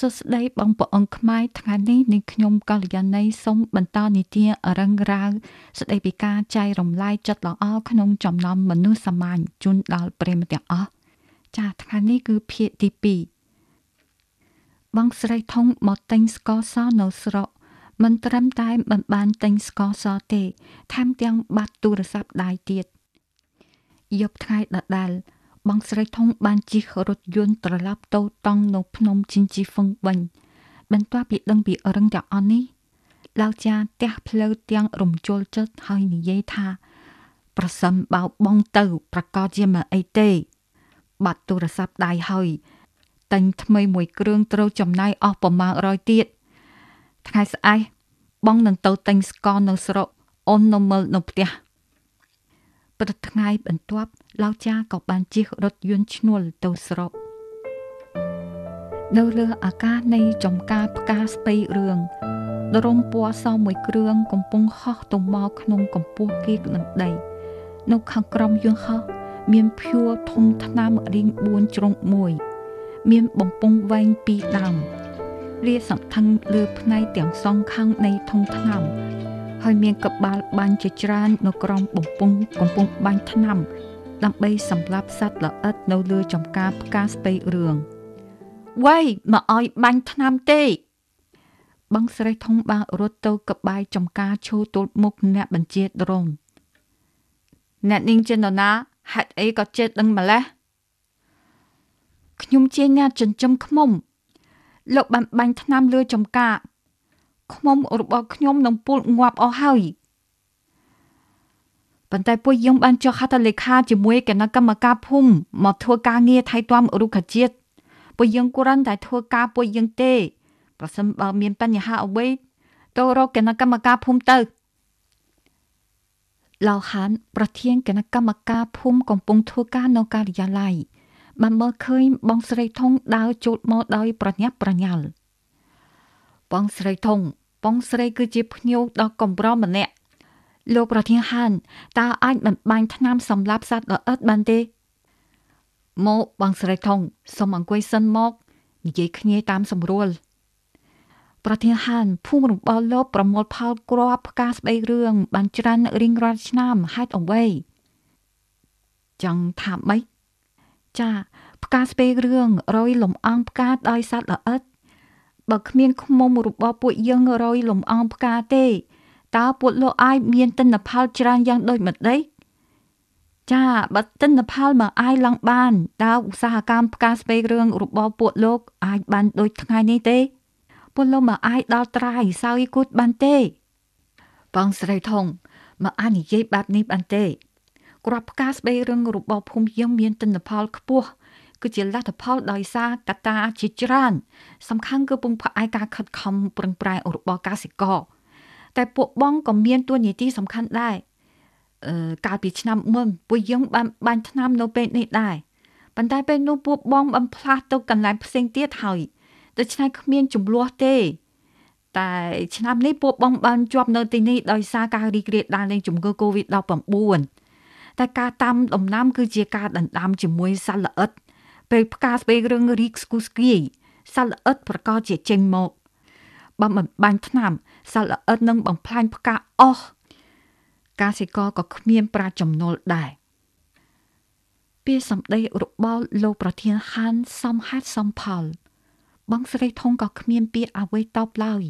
សួស្តីបងប្អូនខ្មែរថ្ងៃនេះនាងខ្ញុំកល្យាណីសូមបន្តនីតិរឹងរ៉ាវស្ដីពីការចែករំលែកចិត្តល្អក្នុងចំណោមមនុស្សសាមញ្ញជូនដល់ប្រិមត្តទាំងអស់ចាថ្ងៃនេះគឺភាគទី2បងស្រីធំមកទិញស្ករសនៅស្រុកមិនត្រឹមតែមិនបានទិញស្ករសទេថែមទាំងបាត់ទូរស័ព្ទដៃទៀតយប់ថ្ងៃដដែល បងស្រីធំបានជិះរថយន្តត្រឡប់ទៅតង់នៅភ្នំជីនជីហ្វឹងវិញបន្ទាប់ពីដឹងពីរឹងទាំងអស់នេះឡៅចាទះផ្លូវទាំងរំជុលចិត្តហើយនិយាយថា ប្រសិនបើបងទៅ ប្រកាសជាមិនអីទេ បាត់ទូរស័ព្ទដៃហើយតែញថ្មីមួយគ្រឿងត្រូវចំណាយអស់ប្រមាណ100ទៀតថ្ងៃស្អែកបងនឹងទៅទិញស្ករនៅស្រុកអូននៅមើលនៅផ្ទះ ព្រឹកថ្ងៃបន្ទាប់ឡៅចាក៏បានជិះរថយន្តឈ្នួលទៅស្រុកនៅលើអាកាសនៃចំការផ្កាស្ពៃរឿងដរុំពណ៌សមួយគ្រឿងកំពុងហោះទៅមកក្នុងកម្ពស់គៀកនឹងដីនៅខាងក្រោមយន្តហោះមានភួរធំថ្នាំរៀង4ជ្រុងមួយមានបំពង់វែងពីរដើមលាសង្ថឹងលើផ្នែកទាំងសងខាងនៃធុងថ្នាំ ហើយមានកបាល់បាញ់ជាច្រើននៅក្រោមបំពង់កំពុងបាញ់ថ្នាំ ដើម្បីសម្លាប់សត្វល្អិតនៅលើចំការផ្កាស្ពៃរឿងវ៉ៃមកឲ្យបាញ់ថ្នាំទេបងស្រីធំបានរត់ទៅកបាយចំការឈោទល់មុខអ្នកបញ្ជាដរងអ្នកនាងចិនណាហេតុអីក៏ចេះដឹងម្លេះខ្ញុំជាអ្នកចិញ្ចឹមឃ្មុំលោកបានបាញ់ថ្នាំលើចំការ ឃ្មុំរបស់ខ្ញុំនឹងពុលងាប់អស់ហើយប៉ុន្តែពួកយើងបានចុះហត្ថលេខាជាមួយគណៈកម្មការភូមិមកធ្វើការងារថែទាំរុក្ខជាតិពួកយើងគ្រាន់តែធ្វើការពួកយើងទេប្រសិនបើមានបញ្ហាអ្វីទៅរកគណៈកម្មការភូមិទៅឡៅហានប្រធានគណៈកម្មការភូមិកំពុងធ្វើការនៅការិយាល័យបានមើលឃើញបងស្រីធំដើរចូលមកដោយប្រញាប់ប្រញាល់បងស្រីធំ បងស្រីគឺជាភ្ញៀវដ៏កម្រម្នាក់លោកប្រធានហានតើអាចបំបាញ់ថ្នាំសម្លាប់សត្វល្អិតបានទេមកបងស្រីថងសូមអង្គុយសិនមកនិយាយគ្នាតាមសម្រួលប្រធានហានភូមិរបស់លោកប្រមូលផលគ្រាប់ផ្កាស្បៃរឿងបានច្រើនរៀងរាល់ឆ្នាំហេតុអ្វីចង់ថាម៉េចចា ផ្កាស្បៃរឿងរយលំអងផ្កាដោយសត្វល្អិត បើគ្មានខ្មុំរបស់ពួកយើងរយលំអងផ្កាទេតើពួកលោកអាយមានទិន្នផលច្រើនយ៉ាងដូចម្ដេចចាបើទិន្នផលមកអាយឡើងបានតើឧស្សាហកម្មផ្កាស្ពៃរឿងរបស់ពួកលោកអាចបានដូចថ្ងៃនេះទេពួកលោកមកអាយដល់ត្រាយសោយគូតបានទេបងស្រីធំមកអានិយាយបែបនេះបានទេក្របផ្កាស្បៃរឿងរបស់ភូមិយើងមានទិន្នផលខ្ពស់ គឺជាលទ្ធផលដោយសារកត្តាជាច្រើន សំខាន់គឺពងផ្អែកការខិតខំប្រឹងប្រែងរបស់កសិករតែពួកបងក៏មានតួនាទីសំខាន់ដែរអឺកាលពីឆ្នាំមុនពួកយើងបានបាញ់ថ្នាំនៅពេលនេះដែរប៉ុន្តែពេលនោះពួកបងបានផ្លាស់ទៅកន្លែងផ្សេងទៀតហើយដូច្នេះគ្មានចំនួនទេ តែឆ្នាំនេះពួកបងបានជាប់នៅទីនេះដោយសារការរីករាលដាលនៃជំងឺ Covid-19 តែការតាមដំណាំគឺជាការដណ្ដើមជាមួយសត្វល្អិត ពេលផ្កាស្បេរឿងរីកស្គូស្គីសត្វល្អិតប្រកាសជាចេញមកបើមិនបាញ់ថ្នាំសត្វល្អិតនឹងបំផ្លាញផ្កាអស់កសិករក៏គ្មានប្រាចំណូលដែរពាក្យសម្ដីរបស់លោកប្រធានហានសំហេតុសំផល បងស្រីធំក៏គ្មានពាក្យអ្វីតបឡើយ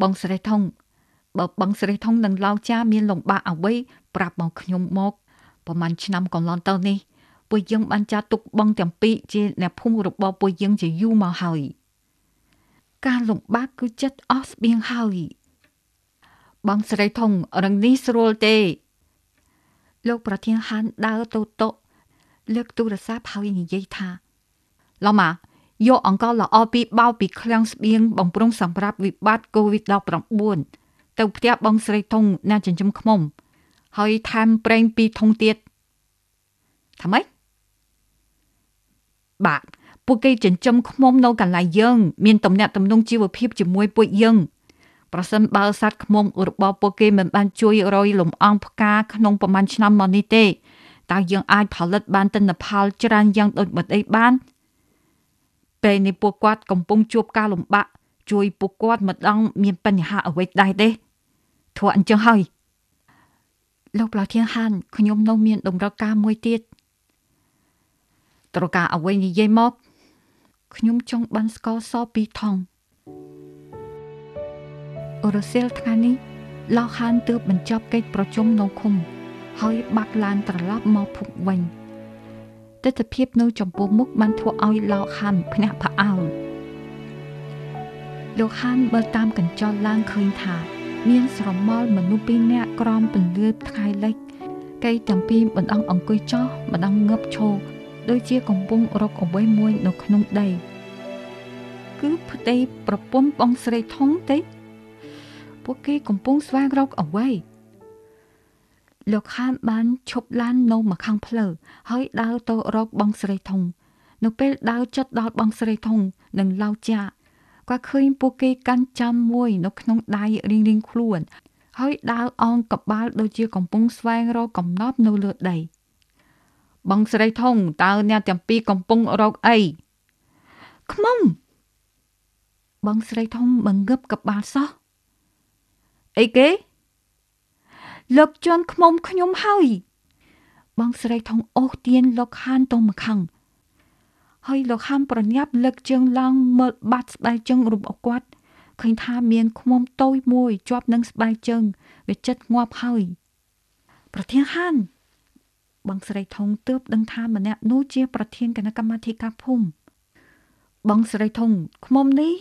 បងស្រីធំបើបងស្រីធំនឹងឡោចាមានលំបាកអ្វីប្រាប់មកខ្ញុំមកប្រហែលឆ្នាំកន្លងទៅនេះ ពួកយើងបានចាត់ទុកបងទាំងពីរជាអ្នកភូមិរបស់ពួកយើងជាយូរមកហើយការលំបាកគឺចិត្តអស់ស្បៀងហើយបងស្រីធំរងនេះស្រួលទេ លោកប្រធានហានដើរទៅតុលើកទូរស័ព្ទហើយនិយាយថាឡម៉ាយកអង្ករល្អពីបោពីឃ្លាំងស្បៀងបំរុងសម្រាប់វិបត្តិ COVID-19 ទៅផ្ទះបងស្រីធំអ្នកចិញ្ចឹមឃ្មុំ ហើយថែមប្រេងពីធុងទៀតថាម៉េច បាទពួកគេចិញ្ចឹមឃ្មុំនៅកន្លែងយើង មានទំនាក់ទំនងជីវភាពជាមួយពួកយើងប្រសិនបើសត្វឃ្មុំរបស់ពួកគេមិនបានជួយរយលំអងផ្កាក្នុងប្រមាណឆ្នាំមកនេះទេតើយើងអាចផលិតបានទិន្នផលច្រើនយ៉ាងដូចម្តេចបានពេលនេះពួកគាត់កំពុងជួបការលំបាកជួយពួកគាត់មិនដងមានបញ្ហាអ្វីដែរទេធ្វើអញ្ចឹងហើយលោកប្លាធានហានខ្ញុំនៅមានតម្រូវការមួយទៀត ត្រូវការអ្វីនិយាយមកខ្ញុំចង់បានស្ករសពីរថងអូរ៉ូសេលថ្ងៃនេះលោកហានទើបបញ្ចប់កិច្ចប្រជុំនៅឃុំ ហើយបាក់ឡានត្រឡប់មកភូមិវិញទស្សនភាពនៅចំពោះមុខបានធ្វើឲ្យលោកហានភ្នះផ្អើលលោកហានមើលតាមកញ្ចក់ឡើងឃើញថា មានស្រមោលមនុស្សពីរនាក់ក្រោមពន្លឺថ្ងៃលិចកៃទាំងពីរបណ្ដងអង្គុយចោះបណ្ដងងឹបឈរ ដូចជាកំពុងរកអ្វីមួយនៅក្នុងដី គឺផ្ទៃប្រពន្ធបងស្រីធំទេពួកគេកំពុងស្វែងរកអ្វីលោកខានបានឈប់ឡាននៅម្ខាងផ្លូវហើយដើរទៅរកបងស្រីធំនៅពេលដើរជិតដល់បងស្រីធំនិងឡៅចាក៏ឃើញពួកគេកាន់ចាំមួយនៅក្នុងដៃរៀងរៀងខ្លួន ហើយដើរអងកបាលដូចជាកំពុងស្វែងរកកំណប់នៅលើដី បងស្រីធំតើអ្នកទាំងពីរកំពុងរកអីខ្មុំបងស្រីធំមិនងឹបកបាលសោះអីគេលោកជន់ខ្មុំខ្ញុំហើយបងស្រីថងអូសទៀនលោកហានទៅម្ខាងហើយលោកហានប្រញាប់លើកជើងឡើងមើលបាត់ស្បែកជើងរបស់គាត់ឃើញថាមានខ្មុំតូចមួយជាប់នឹងស្បែកជើងវាចិត្តងាប់ហើយប្រធានហាន បងស្រីថងទើបដឹងថាម្នាក់នោះជា ប្រធានគណៈកម្មាធិការភូមិបងស្រីថងខ្មុំនេះ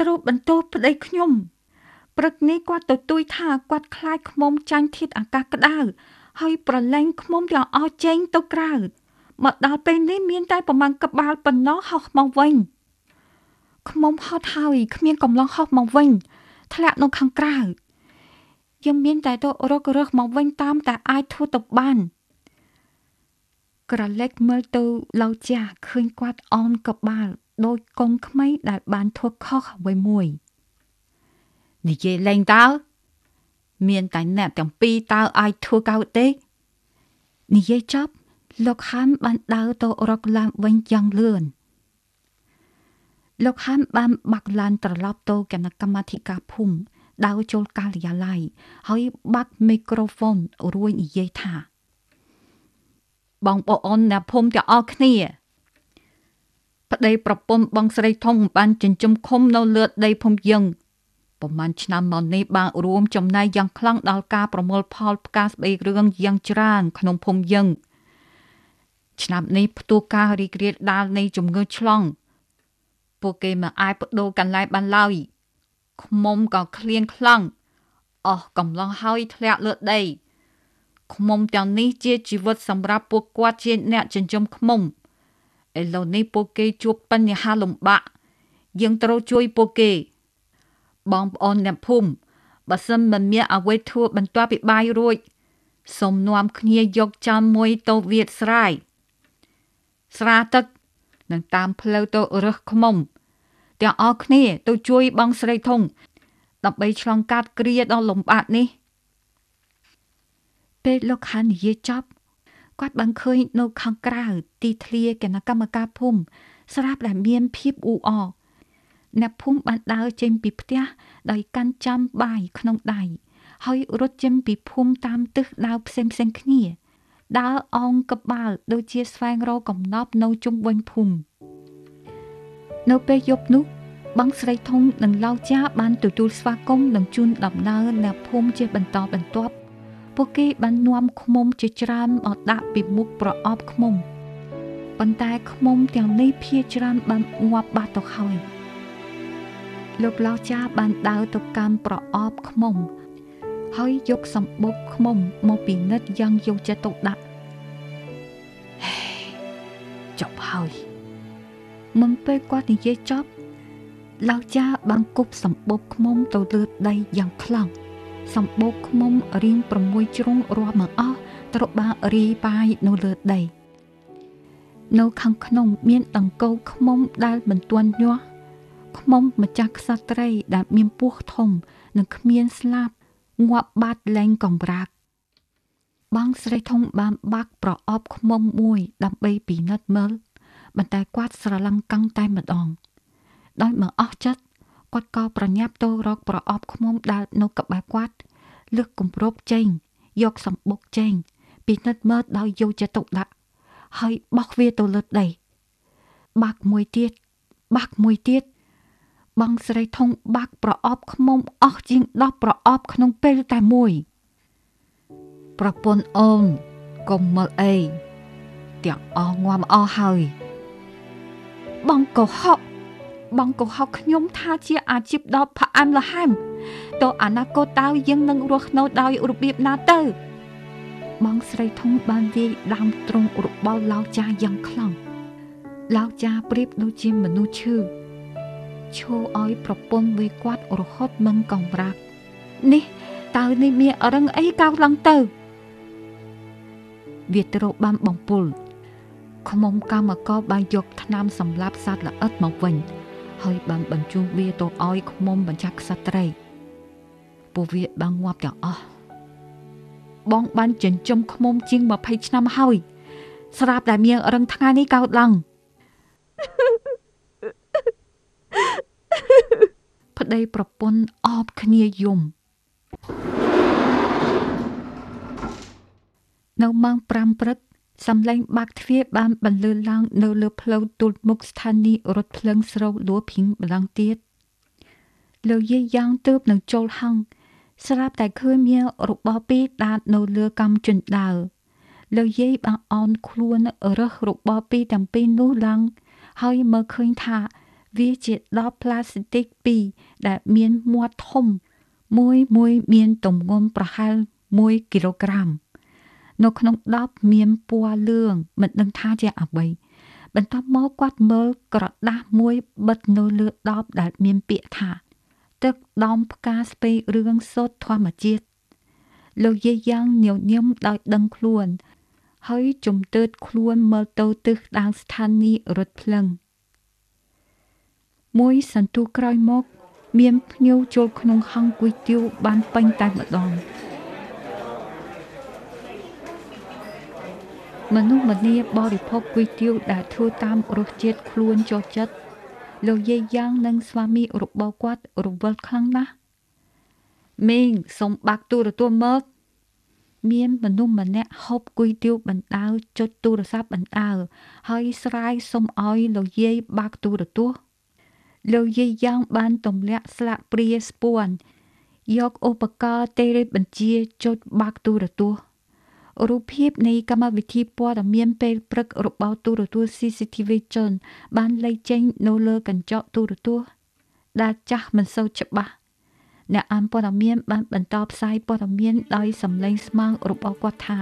ត្រូវបន្ទោសប្តីខ្ញុំព្រឹកនេះគាត់ទៅទួយថាគាត់ខ្លាចខ្មុំចាញ់ធាតអាកាសក្តៅហើយប្រឡែងខ្មុំទាំងអស់ចេញទៅក្រៅមកដល់ពេលនេះមានតែប្រមាណក្បាលប៉ុណ្ណោះហោះមកវិញខ្មុំហត់ហើយគ្មានកំឡុងហោះមកវិញ ធ្លាក់នៅខាងក្រៅ យើងមានតែទៅរករើសមកវិញតាមតែអាចធ្វើទៅបាន ក្រឡេកមើលទៅឡៅចាស់ឃើញគាត់អោនកបាលដោយកងក្មេងដែលបានធ្វើខុសអ្វីមួយ។និយាយលេងតើមានតែអ្នកទាំងពីរតើអាចធ្វើកៅទេនិយាយចប់លោកហាំបានដើរទៅរកឡានវិញយ៉ាងលឿនលោកហាំបានបាក់ឡានត្រឡប់ទៅគណៈកម្មាធិការភូមិ ដើរចូលការិយាល័យហើយបាក់មីក្រូហ្វូនរួយនិយាយថា បងប្អូនអ្នកភូមិទាំងអស់គ្នាប្តីប្រពន្ធបងស្រីធំបានចិញ្ចឹមឃុំនៅលើដីភូមិយើងប្រមាណឆ្នាំមកនេះបានរួមចំណែកយ៉ាងខ្លាំងដល់ការប្រមូលផលផ្កាស្បៃរឿងយ៉ាងច្រើនក្នុងភូមិយើងឆ្នាំនេះផ្ទុះការរីករាលដាលនៃជំងឺឆ្លងពួកគេមិនអាចបដូរកន្លែងបានឡើយ ខ្មុំក៏ឃ្លៀងខ្លាំងអស់កំឡុងហើយធ្លាក់លើដីខ្មុំទាំងនេះជាជីវិតសម្រាប់ពួកគាត់ជាអ្នកចិញ្ចឹមខ្មុំឥឡូវនេះពួកគេជួបបញ្ហាលំបាកយើងត្រូវជួយពួកគេ បងប្អូនអ្នកភូមិបើសិនមិនមានអ្វីធ្វើបន្ទាប់ពីបាយរួចសូមនាំគ្នាយកចាំមួយទៅវាតស្រ័យស្រាទឹកនឹងតាមផ្លូវទៅរើសខ្មុំ ទាំងអស់គ្នាទៅជួយបងស្រីធំដើម្បីឆ្លងកាត់គ្រាដ៏លំបាកនេះពេលលោកខាននិយាយចប់គាត់បានឃើញនៅខាងក្រៅទីធ្លាគណៈកម្មការភូមិស្រាប់តែមានភាពអ៊ូអរអ្នកភូមិបានដើរចេញពីផ្ទះដោយកាន់ចាំបាយក្នុងដៃហើយរត់ចេញពីភូមិតាមទិសដៅផ្សេងផ្សេងគ្នាដើរអងកបាលដូចជាស្វែងរកកំណប់នៅជុំវិញភូមិ នៅពេលយប់នោះបងស្រីធំនិងឡៅចាបានទទួលស្វាគមន៍និងជូនដំណើរអ្នកភូមិជាបន្តបន្ទាប់ពួកគេបាននាំឃុំជាច្រើនមកដាក់ពីមុខប្រអប់ឃុំប៉ុន្តែឃុំទាំងនេះភៀច្រើនបានងាប់បាត់ទៅហើយលោកឡោចាបានដើរទៅកាន់ប្រអប់ខ្មុំហើយយកសម្បុកខ្មុំមកពិនិត្យយ៉ាងយកចិត្តទុកដាក់ចប់ហើយ មុនពេលគាត់និយាយចប់ឡោចាបានគប់សម្បុកខ្មុំទៅលើដីយ៉ាងខ្លាំងសម្បុកខ្មុំរៀង6ជ្រុងរាប់មកអស់ត្រូវបានរីបាយនៅលើដីនៅខាងក្នុងមានដង្កូវខ្មុំដែលមិនទាន់ញាស់ខ្មុំម្ចាស់ក្សត្រីដែលមានពោះធំនិងគ្មានស្លាប់ងាប់បាត់លែងកំរាកបងស្រីធំបានបាក់ប្រអប់ខ្មុំមួយដើម្បីពិនិត្យមើល បន្តែគាត់ស្រឡឹងកឹងតែម្ដងដោយមើអស់ចិត្តគាត់ក៏ប្រញាប់ទៅរកប្រអប់ឃ្មុំដែលនៅក្បែរគាត់លើកគម្របចេញយកសម្បុកចេញពិនិត្យមើលដោយយកចិត្តទុកដាក់ហើយបោះវាទៅលើដីបាក់មួយទៀតបាក់មួយទៀតបងស្រីធំបាក់ប្រអប់ខ្មុំអស់ជាង10ប្រអប់ក្នុងពេលតែមួយប្រពន្ធអូនកុំមើលអីទាំងអស់ងំអស់ហើយ បងកុហកបងកុហកខ្ញុំថាជាអាជីពដ៏ផ្អែមល្ហែមតើអនាគតតើយើងនឹងរស់នៅដោយរបៀបណាទៅបងស្រីធំបានវាយដើមទ្រង់របស់ឡៅចាយ៉ាងខ្លាំងឡៅចាប្រៀបដូចជាមនុស្សឈឺឈោឲ្យប្រពន្ធវាគាត់រហូតមិនកំប្រាក់នេះតើនេះមានរឹងអីកោឡើងទៅ វាត្រូវបានបំពុល ខ្មុំកម្មករបានយកថ្នាំសម្លាប់សត្វល្អិតមកវិញ ហើយបានបញ្ជូនវាទៅឲ្យខ្មុំបញ្ចាក់ក្សត្រីពួកវាបានងាប់ទាំងអស់បងបានចិញ្ចឹមខ្មុំជាង20ឆ្នាំហើយ ស្រាប់តែមានរឹងថ្ងៃនេះកើតឡើងប្តីប្រពន្ធអបគ្នាយំនៅម៉ោង5ព្រឹក សំឡេងបាក់ទ្វារបានបន្លឺឡើងនៅលើផ្លូវទូលមុខស្ថានីយ៍រថភ្លើងស្រូវលួភីងម្ដងទៀតលោកយាយយ៉ាងទើបនឹងចូលហង្សស្រាប់តែឃើញមានរបស់ពីរដាតនៅលើកំជណ្ដើរលោកយាយបានអោនខ្លួនរើសរបស់ពីរទាំងពីរនោះឡើងហើយមើលឃើញថាវាជាដបផ្លាស្ទិកពីរដែលមានមាត់ធំមួយមួយមានទម្ងន់ប្រហែល1គីឡូក្រាម នៅក្នុងដបមានពណ៌លឿងមិនដឹងថាជាអ្វីបន្ទាប់មកគាត់មើលក្រដាស់មួយបិទនៅលើដបដែលមានពាក្យថា ទឹកដំផ្កាស្ពៃរឿងសូត្រធម្មជាតិលោកយាយយ៉ាងញញឹមដោយដឹងខ្លួន ហើយជំទើតខ្លួនមើលទៅទិសដៅស្ថានីយ៍រថភ្លើងមួយសន្ទុះក្រោយមក មានភ្ញៀវចូលក្នុងហង្សគុយទាវបានពេញតែម្ដង មនុស្សម្នាបរិភោគគុយទាវដែលធ្វើតាមរសជាតិខ្លួនចូលចិត្តលោកយាយយ៉ាងនិងស្វាមីរបស់គាត់រវល់ខ្លាំងណាស់មីងសុំបាក់ទូរទស្សន៍មកមានមនុស្សម្នាក់ហូបគុយទាវបណ្ដាលចុចទូរស័ព្ទបណ្ដាលហើយស្រាយសុំឲ្យលោកយាយបាក់ទូរទស្សន៍លោកយាយយ៉ាងបានទម្លាក់ស្លាកព្រាស្ពាន់យកឧបករណ៍ទេរេបញ្ជាចុចបាក់ទូរទស្សន៍ រូបភាពនៃកម្មវិធីព័ត៌មានពេលព្រឹករបស់ទូរទស្សន៍ CCTV ជនបានលេចចេញនៅលើកញ្ចក់ទូរទស្សន៍ដែលចាស់មិនសូវច្បាស់អ្នកអានព័ត៌មានបានបន្តផ្សាយព័ត៌មានដោយសំឡេងស្មើរបស់គាត់ថា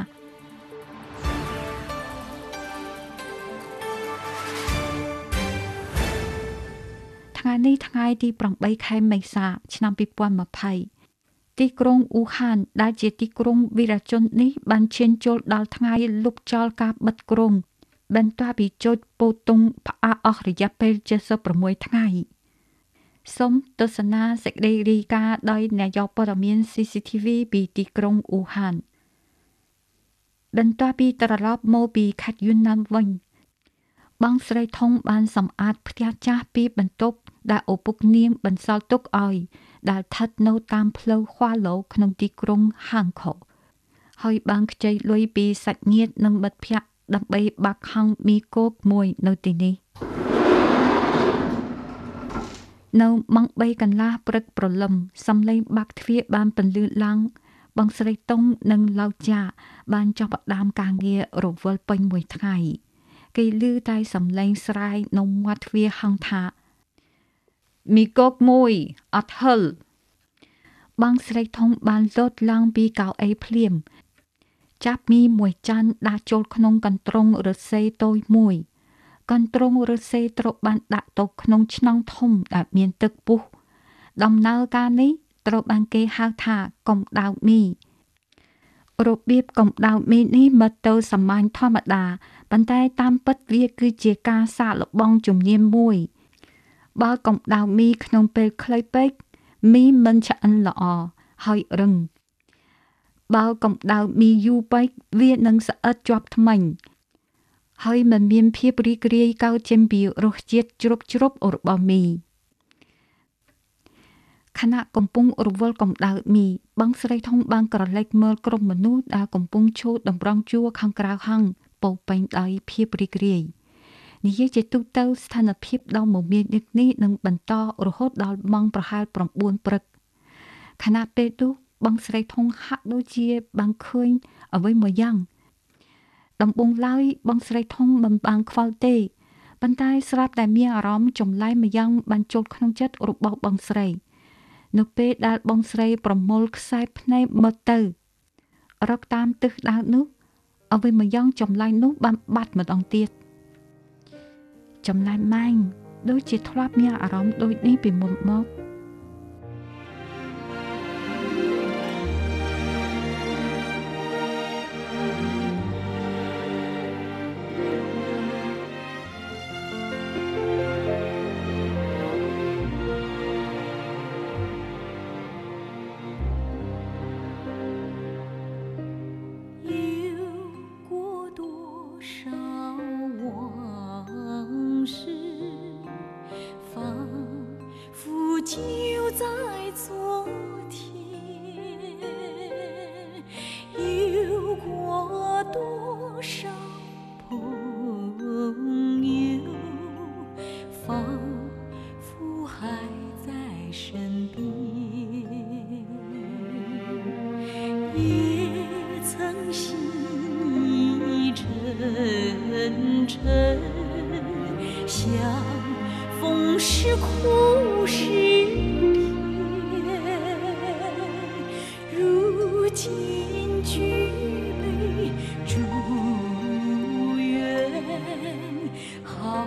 ថ្ងៃនេះថ្ងៃទី8ខែមេសា ឆ្នាំ2020 ទីក្រុងអ៊ូហាន ដែលជាទីក្រុងវីរជននេះបានឈានចូលដល់ថ្ងៃលុបចោលការបិទក្រុងបន្ទាប់ពីចុចពោតុងផ្អាកអស់រយៈពេល76ថ្ងៃសូមទស្សនាសេចក្តីរាយការណ៍ដោយនាយកព័ត៌មាន CCTV ពីទីក្រុងអ៊ូហានបន្ទាប់ពីត្រឡប់មកពីខេត្តយួនណាមវិញបងស្រីធំបានសម្អាតផ្ទះចាស់ពីបន្ទប់ដែលឪពុកនាងបន្សល់ទុកឲ្យ ដែលស្ថិតនៅតាមផ្លូវខ្វាឡូក្នុងទីក្រុងហាងខូហើយបានខ្ចីលុយពីសាច់ញាតិនិងមិត្តភ័ក្តិដើម្បីបាក់ហងមីគោកមួយនៅទីនេះនៅម៉ោង3កន្លះព្រឹកព្រលឹមសំឡេងបាក់ទ្វារបានពន្លឺឡើងបងស្រីតុងនិងឡៅចាបានចាប់ផ្ដើមការងាររវល់ពេញមួយថ្ងៃ គេឮតែសំឡេងស្រែកនៅមាត់ទ្វារហងថា មីកកមួយអត់ហិលបងស្រីធំបានលោតឡើងពីកៅអីភ្លាម ចាប់មីមួយចាន់ដាក់ចូលក្នុងកន្ត្រងរស្សេតូចមួយ កន្ត្រងរស្សេត្រូវបានដាក់ទៅក្នុងឆ្នាំងធំដែលមានទឹកពុះដំណើរការនេះត្រូវបានគេហៅថាកំដៅមីរបៀបកំដៅមីនេះមើលទៅសាមញ្ញធម្មតាប៉ុន្តែតាមពិតវាគឺជាការសាកល្បងជំនាញមួយ បើកម្ដៅមីក្នុងពេលខ្លីពេកមីមិនឆ្អិនល្អហើយរឹងបើកម្ដៅមីយូរពេកវានឹងស្អិតជាប់ថ្មិញហើយមិនមានភាពរីករាយកើតចេញពីរសជាតិជ្រប់ជ្រប់របស់មីខណៈកំពុងរវល់កម្ដៅមីបងស្រីធំបានក្រឡេកមើលក្រុមមនុស្សដែលកំពុងឈរតម្រង់ជួរខាងក្រៅហាងពោពេញដោយភាពរីករាយ និយាយជាទូទៅស្ថានភាពដ៏មមាញឹកនេះនឹងបន្តរហូតដល់ម៉ោងប្រហែល9ព្រឹកខណៈពេលនោះបងស្រីធំហាក់ដូចជាបានឃើញអ្វីមួយយ៉ាងដំបងឡើយបងស្រីធំមិនបានខ្វល់ទេប៉ុន្តែស្រាប់តែមានអារម្មណ៍ចម្លែកម្យ៉ាងបានចូលក្នុងចិត្តរបស់បងស្រី នៅពេលដែលបងស្រីប្រមូលខ្សែភ្នែកមើលទៅរកតាមទិសដៅនោះអ្វីមួយយ៉ាងចម្លែកនោះបានបាត់ម្ដងទៀត ចម្លែកម៉ែងដូចជាធ្លាប់មានអារម្មណ៍ដូចនេះពីមុនមក 好